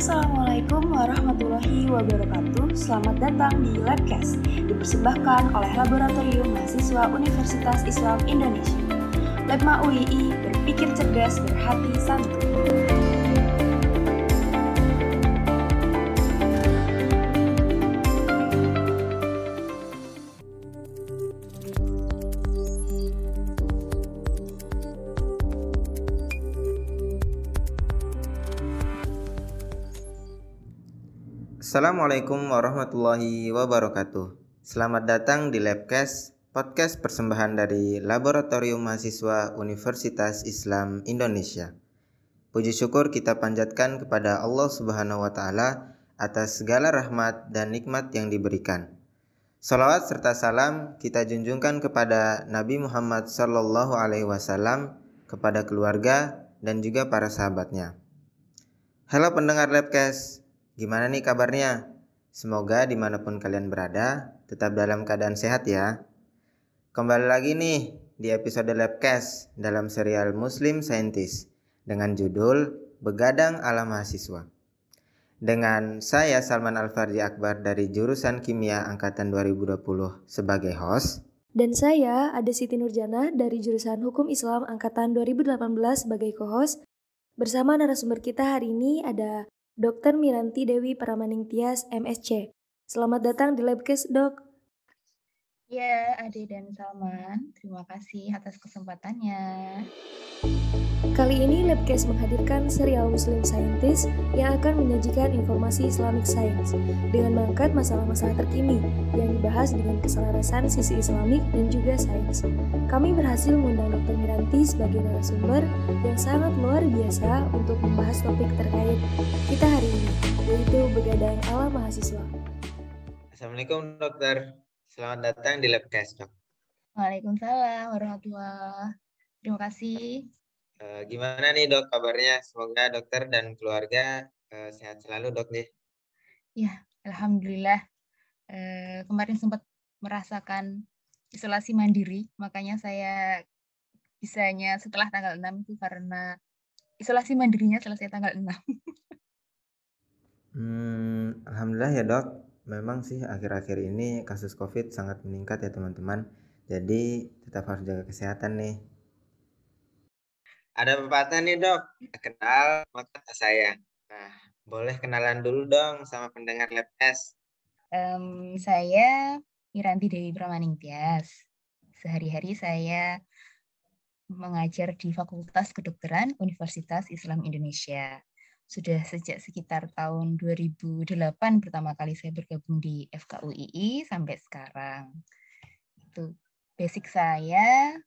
Assalamualaikum warahmatullahi wabarakatuh. Selamat datang di Labcast, dipersembahkan oleh Laboratorium Mahasiswa Universitas Islam Indonesia. Labma UII berpikir cerdas, berhati santun. Assalamualaikum warahmatullahi wabarakatuh. Selamat datang di Labcast, podcast persembahan dari Laboratorium Mahasiswa Universitas Islam Indonesia. Puji syukur kita panjatkan kepada Allah Subhanahu wa taala atas segala rahmat dan nikmat yang diberikan. Salawat serta salam kita junjungkan kepada Nabi Muhammad Sallallahu Alaihi Wasallam, kepada keluarga dan juga para sahabatnya. Halo pendengar Labcast, Gimana nih kabarnya? Semoga di mana pun kalian berada, tetap dalam keadaan sehat ya. Kembali lagi nih di episode Labcast dalam serial Muslim Scientist dengan judul Begadang ala Mahasiswa. Dengan saya Salman Al-Farji Akbar dari jurusan Kimia Angkatan 2020 sebagai host. Dan saya ada Siti Nurjana dari jurusan Hukum Islam Angkatan 2018 sebagai co-host. Bersama narasumber kita hari ini ada Dr. Miranti Dewi Paramaning Tias, MSC. Selamat datang di Labcast, Dok. Ya, Ade dan Salman, terima kasih atas kesempatannya. Kali ini Labcast menghadirkan serial Muslim Scientist yang akan menyajikan informasi Islamic Science dengan mengangkat masalah-masalah terkini yang dibahas dengan keselarasan sisi Islamik dan juga sains. Kami berhasil mengundang Dr. Miranti sebagai narasumber yang sangat luar biasa untuk membahas topik terkait kita hari ini, yaitu begadang ala mahasiswa. Assalamualaikum dokter. Selamat datang di Labcast, Dok. Waalaikumsalam warahmatullahi Terima kasih. Uh, gimana nih dok kabarnya? Semoga dokter dan keluarga uh, sehat selalu dok nih. Ya, alhamdulillah. Uh, kemarin sempat merasakan isolasi mandiri, makanya saya bisanya setelah tanggal 6 itu karena isolasi mandirinya selesai tanggal 6. hmm, alhamdulillah ya dok memang sih akhir-akhir ini kasus COVID sangat meningkat ya teman-teman. Jadi tetap harus jaga kesehatan nih. Ada pepatah nih dok, kenal maka saya. Nah, boleh kenalan dulu dong sama pendengar Labs. Um, saya Miranti Dewi Pramaningtyas. Sehari-hari saya mengajar di Fakultas Kedokteran Universitas Islam Indonesia sudah sejak sekitar tahun 2008 pertama kali saya bergabung di FKUII sampai sekarang. Itu basic saya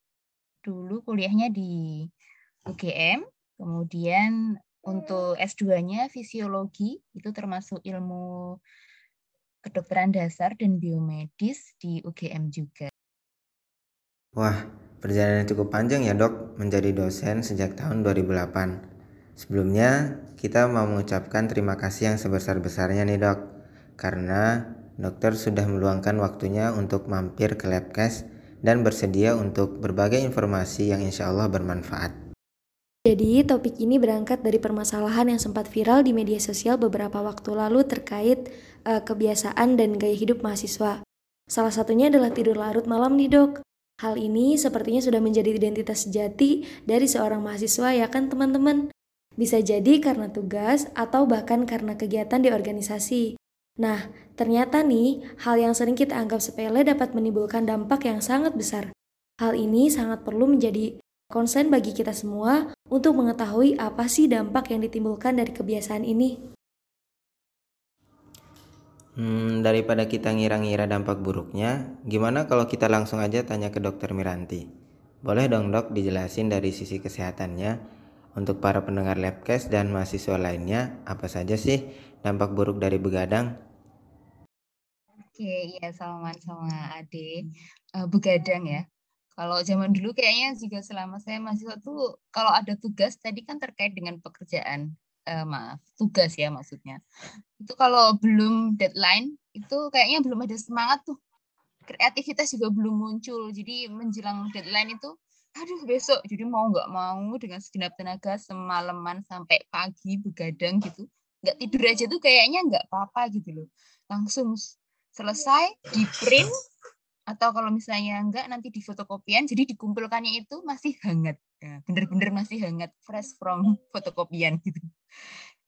dulu kuliahnya di UGM, kemudian untuk S2-nya fisiologi itu termasuk ilmu kedokteran dasar dan biomedis di UGM juga. Wah, perjalanan cukup panjang ya dok menjadi dosen sejak tahun 2008. Sebelumnya, kita mau mengucapkan terima kasih yang sebesar-besarnya nih dok, karena dokter sudah meluangkan waktunya untuk mampir ke Labcast dan bersedia untuk berbagi informasi yang insya Allah bermanfaat. Jadi, topik ini berangkat dari permasalahan yang sempat viral di media sosial beberapa waktu lalu terkait uh, kebiasaan dan gaya hidup mahasiswa. Salah satunya adalah tidur larut malam nih dok. Hal ini sepertinya sudah menjadi identitas sejati dari seorang mahasiswa ya kan teman-teman. Bisa jadi karena tugas atau bahkan karena kegiatan di organisasi. Nah, ternyata nih, hal yang sering kita anggap sepele dapat menimbulkan dampak yang sangat besar. Hal ini sangat perlu menjadi konsen bagi kita semua untuk mengetahui apa sih dampak yang ditimbulkan dari kebiasaan ini. Hmm, daripada kita ngira-ngira dampak buruknya, gimana kalau kita langsung aja tanya ke dokter Miranti? Boleh dong dok dijelasin dari sisi kesehatannya untuk para pendengar Labcast dan mahasiswa lainnya, apa saja sih dampak buruk dari begadang? Oke, ya Salman sama Ade. Uh, begadang ya. Kalau zaman dulu kayaknya juga selama saya mahasiswa tuh kalau ada tugas tadi kan terkait dengan pekerjaan. Uh, maaf, tugas ya maksudnya. Itu kalau belum deadline itu kayaknya belum ada semangat tuh. Kreativitas juga belum muncul. Jadi menjelang deadline itu aduh besok jadi mau nggak mau dengan segenap tenaga semalaman sampai pagi begadang gitu nggak tidur aja tuh kayaknya nggak apa-apa gitu loh. Langsung selesai di print atau kalau misalnya enggak nanti di fotokopian jadi dikumpulkannya itu masih hangat. Ya, bener-bener masih hangat fresh from fotokopian gitu.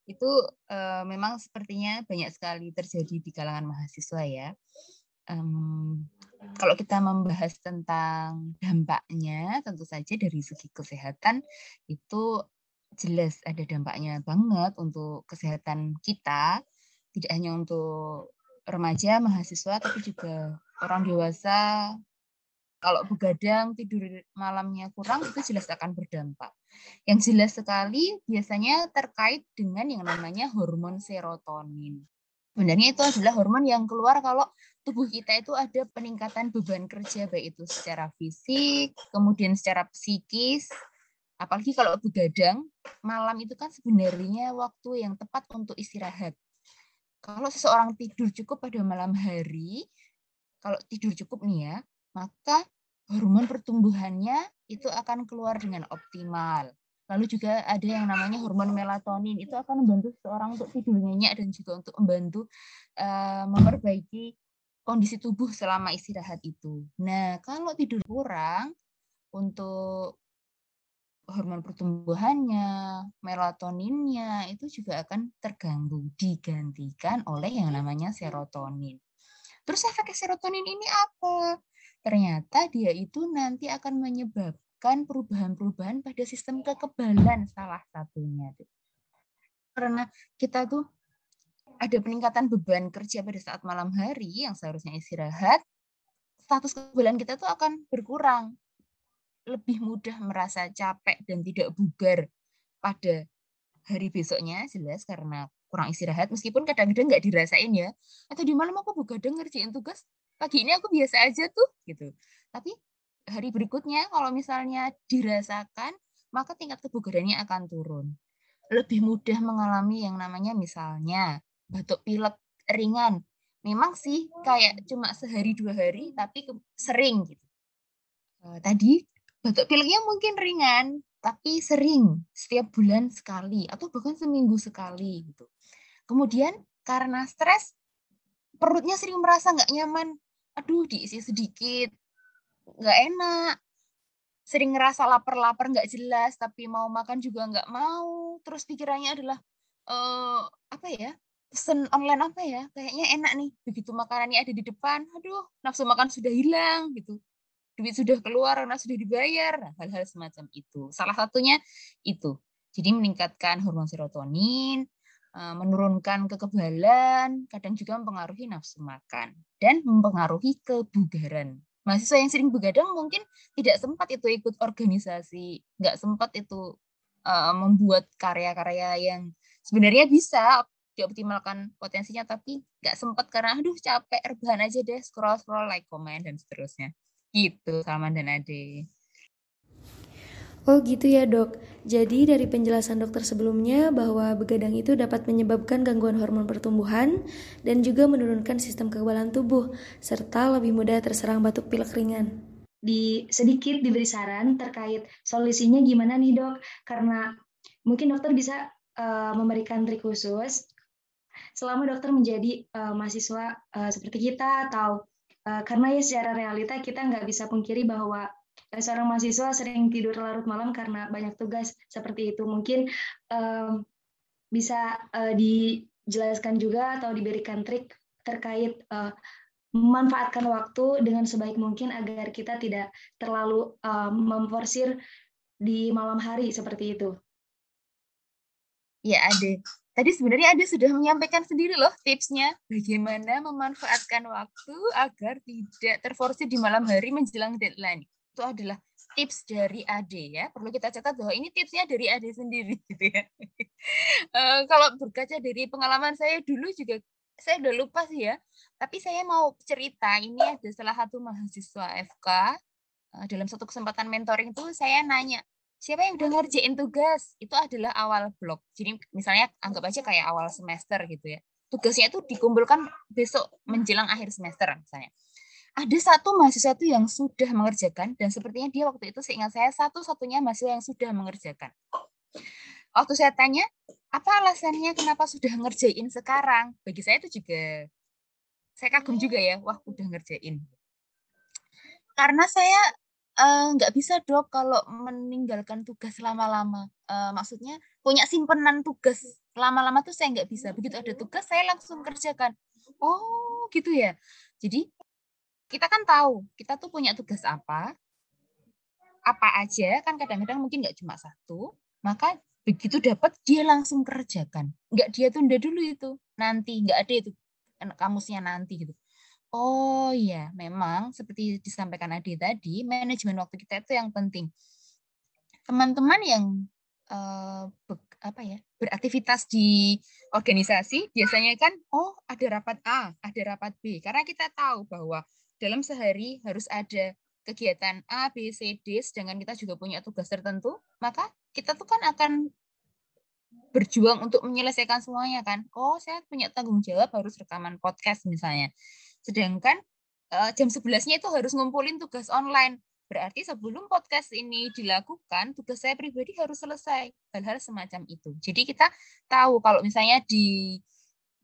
Itu uh, memang sepertinya banyak sekali terjadi di kalangan mahasiswa ya um, kalau kita membahas tentang dampaknya tentu saja dari segi kesehatan itu jelas ada dampaknya banget untuk kesehatan kita tidak hanya untuk remaja mahasiswa tapi juga orang dewasa kalau begadang tidur malamnya kurang itu jelas akan berdampak. Yang jelas sekali biasanya terkait dengan yang namanya hormon serotonin. Sebenarnya itu adalah hormon yang keluar kalau tubuh kita itu ada peningkatan beban kerja baik itu secara fisik, kemudian secara psikis, apalagi kalau begadang, malam itu kan sebenarnya waktu yang tepat untuk istirahat. Kalau seseorang tidur cukup pada malam hari, kalau tidur cukup nih ya, maka hormon pertumbuhannya itu akan keluar dengan optimal. Lalu juga ada yang namanya hormon melatonin, itu akan membantu seseorang untuk tidur nyenyak dan juga untuk membantu uh, memperbaiki kondisi tubuh selama istirahat itu. Nah, kalau tidur kurang untuk hormon pertumbuhannya, melatoninnya itu juga akan terganggu digantikan oleh yang namanya serotonin. Terus efek serotonin ini apa? Ternyata dia itu nanti akan menyebabkan perubahan-perubahan pada sistem kekebalan salah satunya. Karena kita tuh ada peningkatan beban kerja pada saat malam hari yang seharusnya istirahat, status kekebalan kita tuh akan berkurang. Lebih mudah merasa capek dan tidak bugar pada hari besoknya jelas karena kurang istirahat meskipun kadang-kadang nggak dirasain ya. Atau di malam aku begadang ngerjain tugas pagi ini aku biasa aja tuh gitu. Tapi hari berikutnya kalau misalnya dirasakan maka tingkat kebugarannya akan turun. Lebih mudah mengalami yang namanya misalnya batuk pilek ringan. Memang sih kayak cuma sehari dua hari tapi sering gitu. Uh, tadi batuk pileknya mungkin ringan tapi sering setiap bulan sekali atau bahkan seminggu sekali gitu. Kemudian karena stres perutnya sering merasa nggak nyaman, aduh diisi sedikit, nggak enak, sering ngerasa lapar-lapar nggak jelas, tapi mau makan juga nggak mau, terus pikirannya adalah uh, apa ya pesen online apa ya kayaknya enak nih begitu makanannya ada di depan aduh nafsu makan sudah hilang gitu duit sudah keluar, karena sudah dibayar, nah, hal-hal semacam itu. Salah satunya itu. Jadi meningkatkan hormon serotonin, eh, menurunkan kekebalan, kadang juga mempengaruhi nafsu makan, dan mempengaruhi kebugaran. Mahasiswa yang sering begadang mungkin tidak sempat itu ikut organisasi, nggak sempat itu uh, membuat karya-karya yang sebenarnya bisa dioptimalkan potensinya, tapi nggak sempat karena aduh capek, rebahan aja deh, scroll-scroll, like, comment, dan seterusnya. Gitu, Salman dan Ade. Oh gitu ya dok. Jadi dari penjelasan dokter sebelumnya bahwa begadang itu dapat menyebabkan gangguan hormon pertumbuhan dan juga menurunkan sistem kekebalan tubuh serta lebih mudah terserang batuk pilek ringan. Di sedikit diberi saran terkait solusinya gimana nih dok? Karena mungkin dokter bisa uh, memberikan trik khusus selama dokter menjadi uh, mahasiswa uh, seperti kita atau Eh, karena ya secara realita kita nggak bisa pungkiri bahwa uh, seorang mahasiswa sering tidur larut malam karena banyak tugas seperti itu. Mungkin um, bisa uh, dijelaskan juga atau diberikan trik terkait uh, memanfaatkan waktu dengan sebaik mungkin agar kita tidak terlalu uh, memforsir di malam hari seperti itu. Ya, ada Tadi sebenarnya ada sudah menyampaikan sendiri loh tipsnya bagaimana memanfaatkan waktu agar tidak terforsir di malam hari menjelang deadline. Itu adalah tips dari Ade ya. Perlu kita catat bahwa ini tipsnya dari Ade sendiri gitu ya. uh, kalau berkaca dari pengalaman saya dulu juga saya udah lupa sih ya. Tapi saya mau cerita ini ada salah satu mahasiswa FK eh, dalam satu kesempatan mentoring itu saya nanya siapa yang udah ngerjain tugas? Itu adalah awal blok. Jadi misalnya anggap aja kayak awal semester gitu ya. Tugasnya itu dikumpulkan besok menjelang akhir semester misalnya. Ada satu mahasiswa itu yang sudah mengerjakan dan sepertinya dia waktu itu seingat saya satu-satunya mahasiswa yang sudah mengerjakan. Waktu saya tanya apa alasannya kenapa sudah ngerjain sekarang? Bagi saya itu juga saya kagum juga ya, wah udah ngerjain. Karena saya nggak uh, bisa dok kalau meninggalkan tugas lama-lama. Uh, maksudnya punya simpenan tugas lama-lama tuh saya nggak bisa. Begitu ada tugas saya langsung kerjakan. Oh gitu ya. Jadi kita kan tahu kita tuh punya tugas apa, apa aja kan kadang-kadang mungkin nggak cuma satu, maka begitu dapat dia langsung kerjakan, nggak dia tunda dulu itu, nanti nggak ada itu kamusnya nanti gitu. Oh iya, memang seperti disampaikan Adi tadi, manajemen waktu kita itu yang penting. Teman-teman yang uh, apa ya beraktivitas di organisasi biasanya kan oh ada rapat A, ada rapat B karena kita tahu bahwa dalam sehari harus ada kegiatan A, B, C, D, sedangkan kita juga punya tugas tertentu, maka kita tuh kan akan berjuang untuk menyelesaikan semuanya kan. Oh, saya punya tanggung jawab harus rekaman podcast misalnya. Sedangkan uh, jam 11-nya itu harus ngumpulin tugas online. Berarti sebelum podcast ini dilakukan, tugas saya pribadi harus selesai. Hal-hal semacam itu. Jadi kita tahu kalau misalnya di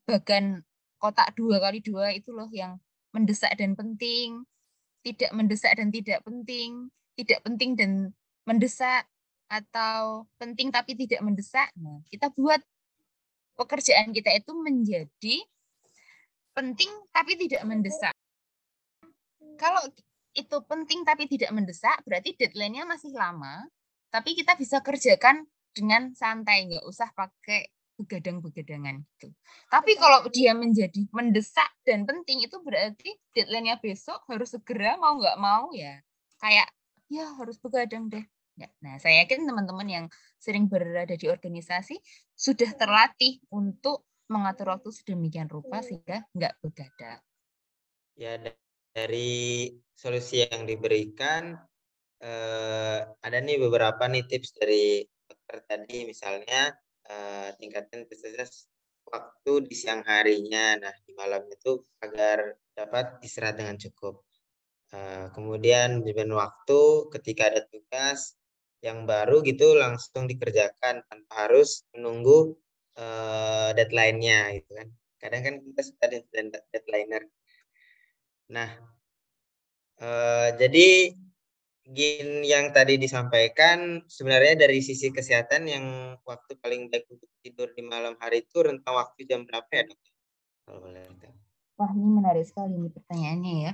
bagan kotak dua kali dua itu loh yang mendesak dan penting, tidak mendesak dan tidak penting, tidak penting dan mendesak, atau penting tapi tidak mendesak. Nah, kita buat pekerjaan kita itu menjadi penting tapi tidak mendesak. Kalau itu penting tapi tidak mendesak, berarti deadline-nya masih lama, tapi kita bisa kerjakan dengan santai, nggak usah pakai begadang-begadangan gitu. Tapi kalau dia menjadi mendesak dan penting itu berarti deadline-nya besok harus segera mau nggak mau ya kayak ya harus begadang deh. Ya, nah, saya yakin teman-teman yang sering berada di organisasi sudah terlatih untuk mengatur waktu sedemikian rupa sehingga nggak begadang. Ya, dari solusi yang diberikan eh, ada nih beberapa nih tips dari dokter tadi misalnya uh, tingkatkan intensitas waktu di siang harinya. Nah, di malam itu agar dapat istirahat dengan cukup. Uh, kemudian manajemen waktu ketika ada tugas yang baru gitu langsung dikerjakan tanpa harus menunggu uh, deadline-nya gitu kan. Kadang kan kita sudah ada deadlineer. Nah, uh, jadi Gin yang tadi disampaikan sebenarnya dari sisi kesehatan yang waktu paling baik untuk tidur di malam hari itu rentang waktu jam berapa ya dok? Kalau boleh Wah ini menarik sekali ini pertanyaannya ya.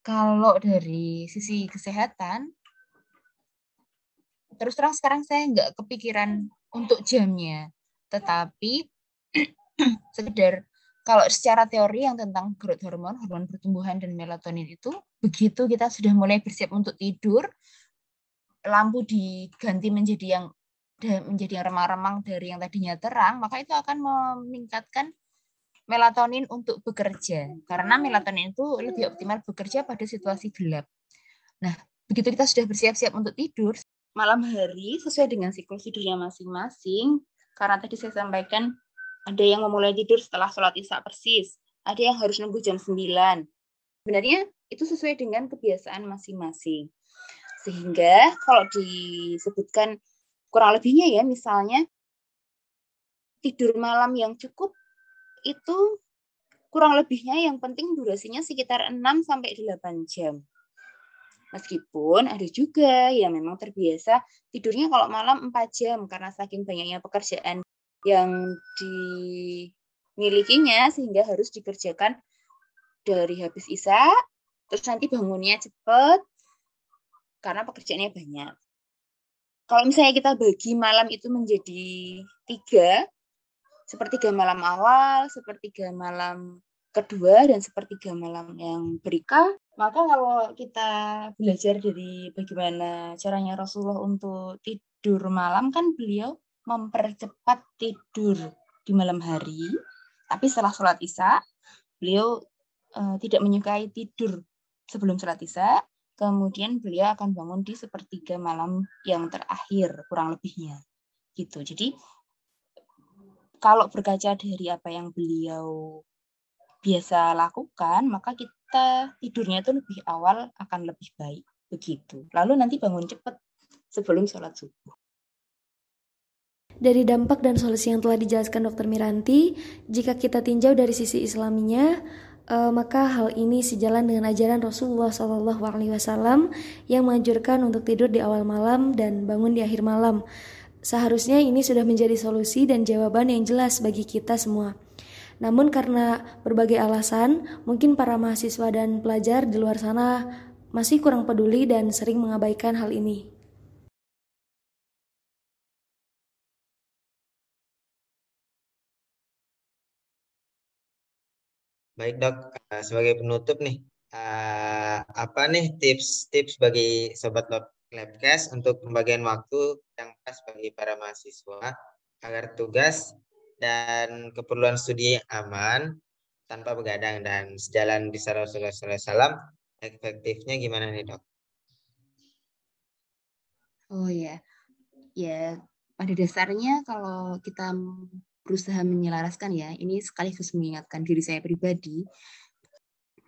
Kalau dari sisi kesehatan, terus terang sekarang saya nggak kepikiran untuk jamnya, tetapi sekedar kalau secara teori yang tentang growth hormon, hormon pertumbuhan dan melatonin itu, begitu kita sudah mulai bersiap untuk tidur, lampu diganti menjadi yang menjadi yang remang-remang dari yang tadinya terang, maka itu akan meningkatkan melatonin untuk bekerja. Karena melatonin itu lebih optimal bekerja pada situasi gelap. Nah, begitu kita sudah bersiap-siap untuk tidur, malam hari sesuai dengan siklus tidurnya masing-masing, karena tadi saya sampaikan ada yang memulai tidur setelah sholat isya persis. Ada yang harus nunggu jam 9. Sebenarnya itu sesuai dengan kebiasaan masing-masing. Sehingga kalau disebutkan kurang lebihnya ya, misalnya tidur malam yang cukup itu kurang lebihnya yang penting durasinya sekitar 6 sampai 8 jam. Meskipun ada juga yang memang terbiasa tidurnya kalau malam 4 jam karena saking banyaknya pekerjaan yang dimilikinya sehingga harus dikerjakan dari habis isa terus nanti bangunnya cepat karena pekerjaannya banyak. Kalau misalnya kita bagi malam itu menjadi tiga, sepertiga malam awal, sepertiga malam kedua, dan sepertiga malam yang berikah, maka kalau kita belajar dari bagaimana caranya Rasulullah untuk tidur malam, kan beliau mempercepat tidur di malam hari, tapi setelah sholat isya, beliau uh, tidak menyukai tidur sebelum sholat isya, kemudian beliau akan bangun di sepertiga malam yang terakhir, kurang lebihnya. gitu. Jadi, kalau berkaca dari apa yang beliau biasa lakukan, maka kita tidurnya itu lebih awal akan lebih baik. Begitu. Lalu nanti bangun cepat sebelum sholat subuh. Dari dampak dan solusi yang telah dijelaskan Dr. Miranti, jika kita tinjau dari sisi islaminya, uh, maka hal ini sejalan dengan ajaran Rasulullah SAW yang menganjurkan untuk tidur di awal malam dan bangun di akhir malam. Seharusnya ini sudah menjadi solusi dan jawaban yang jelas bagi kita semua. Namun karena berbagai alasan, mungkin para mahasiswa dan pelajar di luar sana masih kurang peduli dan sering mengabaikan hal ini. Baik dok, eh, sebagai penutup nih, eh, apa nih tips-tips bagi sobat Labcast untuk pembagian waktu yang pas bagi para mahasiswa agar tugas dan keperluan studi aman tanpa begadang dan sejalan di Rasulullah SAW efektifnya gimana nih dok? Oh ya, ya pada dasarnya kalau kita berusaha menyelaraskan ya, ini sekaligus mengingatkan diri saya pribadi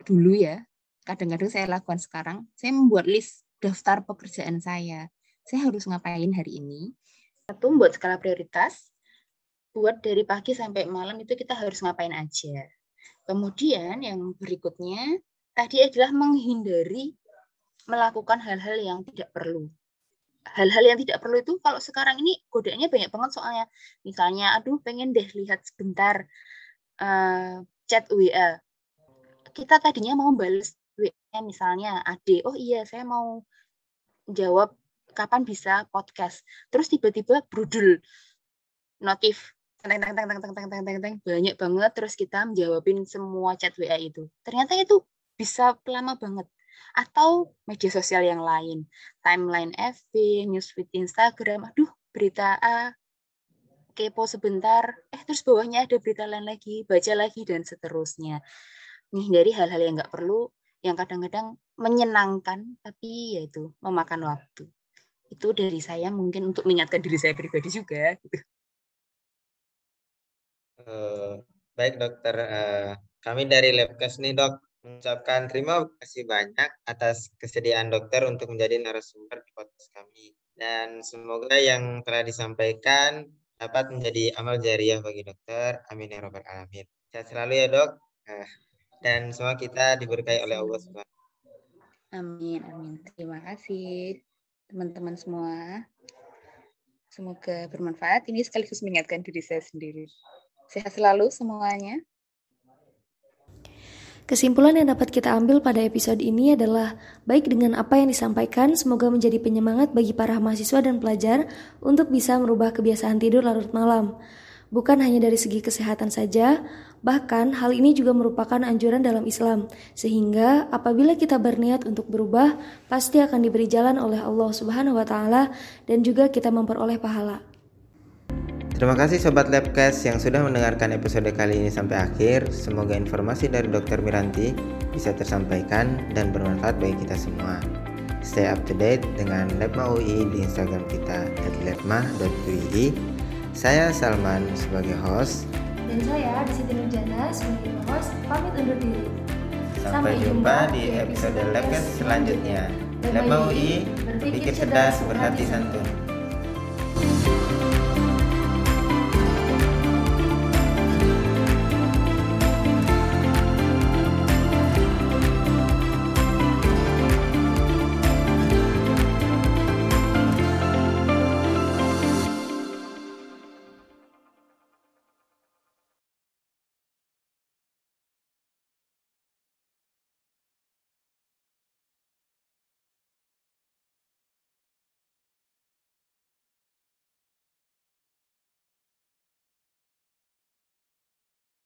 dulu ya, kadang-kadang saya lakukan sekarang, saya membuat list daftar pekerjaan saya. Saya harus ngapain hari ini? Satu, buat skala prioritas. Buat dari pagi sampai malam itu kita harus ngapain aja. Kemudian yang berikutnya, tadi adalah menghindari melakukan hal-hal yang tidak perlu. Hal-hal yang tidak perlu itu kalau sekarang ini godaannya banyak banget soalnya. Misalnya aduh pengen deh lihat sebentar uh, chat WA kita tadinya mau balas WA misalnya ade oh iya saya mau jawab kapan bisa podcast. Terus tiba-tiba brudul notif teng teng teng teng teng teng teng teng banyak banget terus kita menjawabin semua chat WA itu ternyata itu bisa lama banget atau media sosial yang lain, timeline FB, newsfeed Instagram, aduh berita A, kepo sebentar, eh terus bawahnya ada berita lain lagi, baca lagi dan seterusnya. Nih dari hal-hal yang nggak perlu, yang kadang-kadang menyenangkan tapi yaitu memakan waktu. Itu dari saya mungkin untuk mengingatkan diri saya pribadi juga. Uh, baik dokter, uh, kami dari Labcast nih dok, mengucapkan terima kasih banyak atas kesediaan dokter untuk menjadi narasumber di podcast kami. Dan semoga yang telah disampaikan dapat menjadi amal jariah bagi dokter. Amin ya robbal alamin. Sehat selalu ya dok. Eh, dan semua kita diberkahi oleh Allah SWT. Amin, amin. Terima kasih teman-teman semua. Semoga bermanfaat. Ini sekaligus mengingatkan diri saya sendiri. Sehat selalu semuanya. Kesimpulan yang dapat kita ambil pada episode ini adalah baik dengan apa yang disampaikan, semoga menjadi penyemangat bagi para mahasiswa dan pelajar untuk bisa merubah kebiasaan tidur larut malam. Bukan hanya dari segi kesehatan saja, bahkan hal ini juga merupakan anjuran dalam Islam, sehingga apabila kita berniat untuk berubah, pasti akan diberi jalan oleh Allah Subhanahu wa Ta'ala, dan juga kita memperoleh pahala. Terima kasih Sobat Labcast yang sudah mendengarkan episode kali ini sampai akhir. Semoga informasi dari Dr. Miranti bisa tersampaikan dan bermanfaat bagi kita semua. Stay up to date dengan Labma UI di Instagram kita @labma.ui. Saya Salman sebagai host dan saya Siti Nurjana sebagai host pamit undur diri. Sampai, Sampai jumpa di episode Labcast selanjutnya. Labma UI berpikir cerdas, berhati santun.